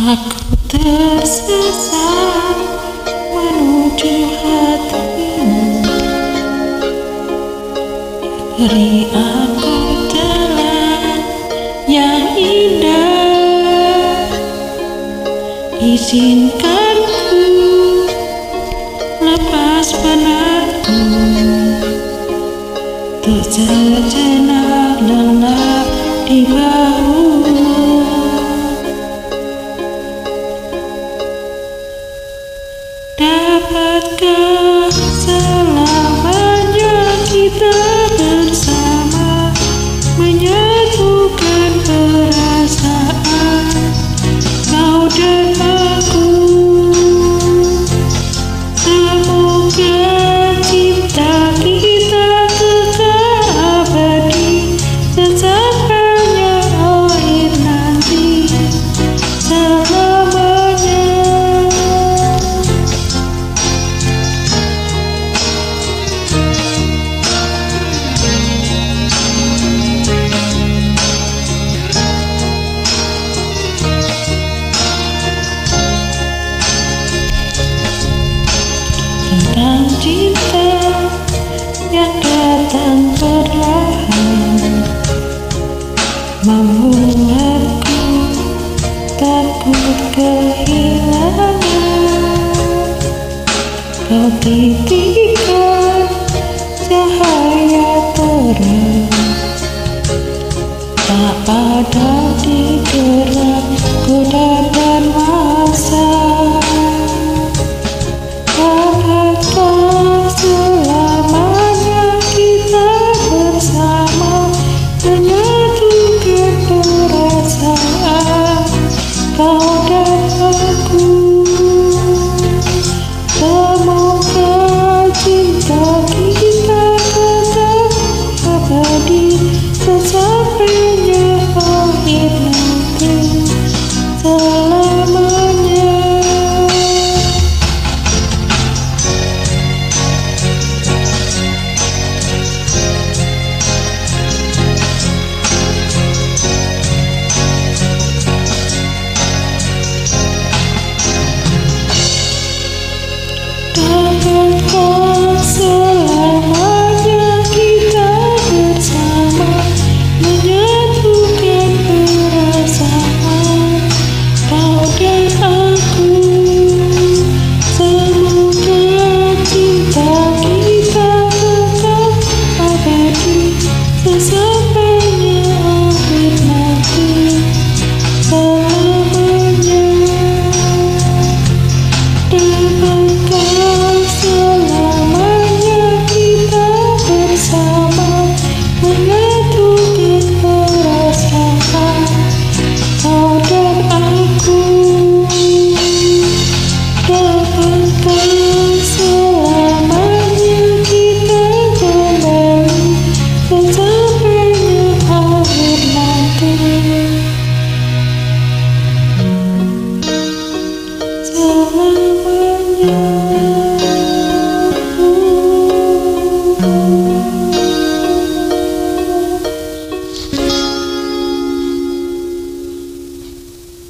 Aku tersesat menuju hatimu Beri aku jalan yang indah Izinkan ku lepas penatku Untuk sejenak lelap di bawah. good. tentang cinta yang datang perlahan membuatku takut kehilangan. Kau titikan cahaya terang. Tak ada di gerak ku masa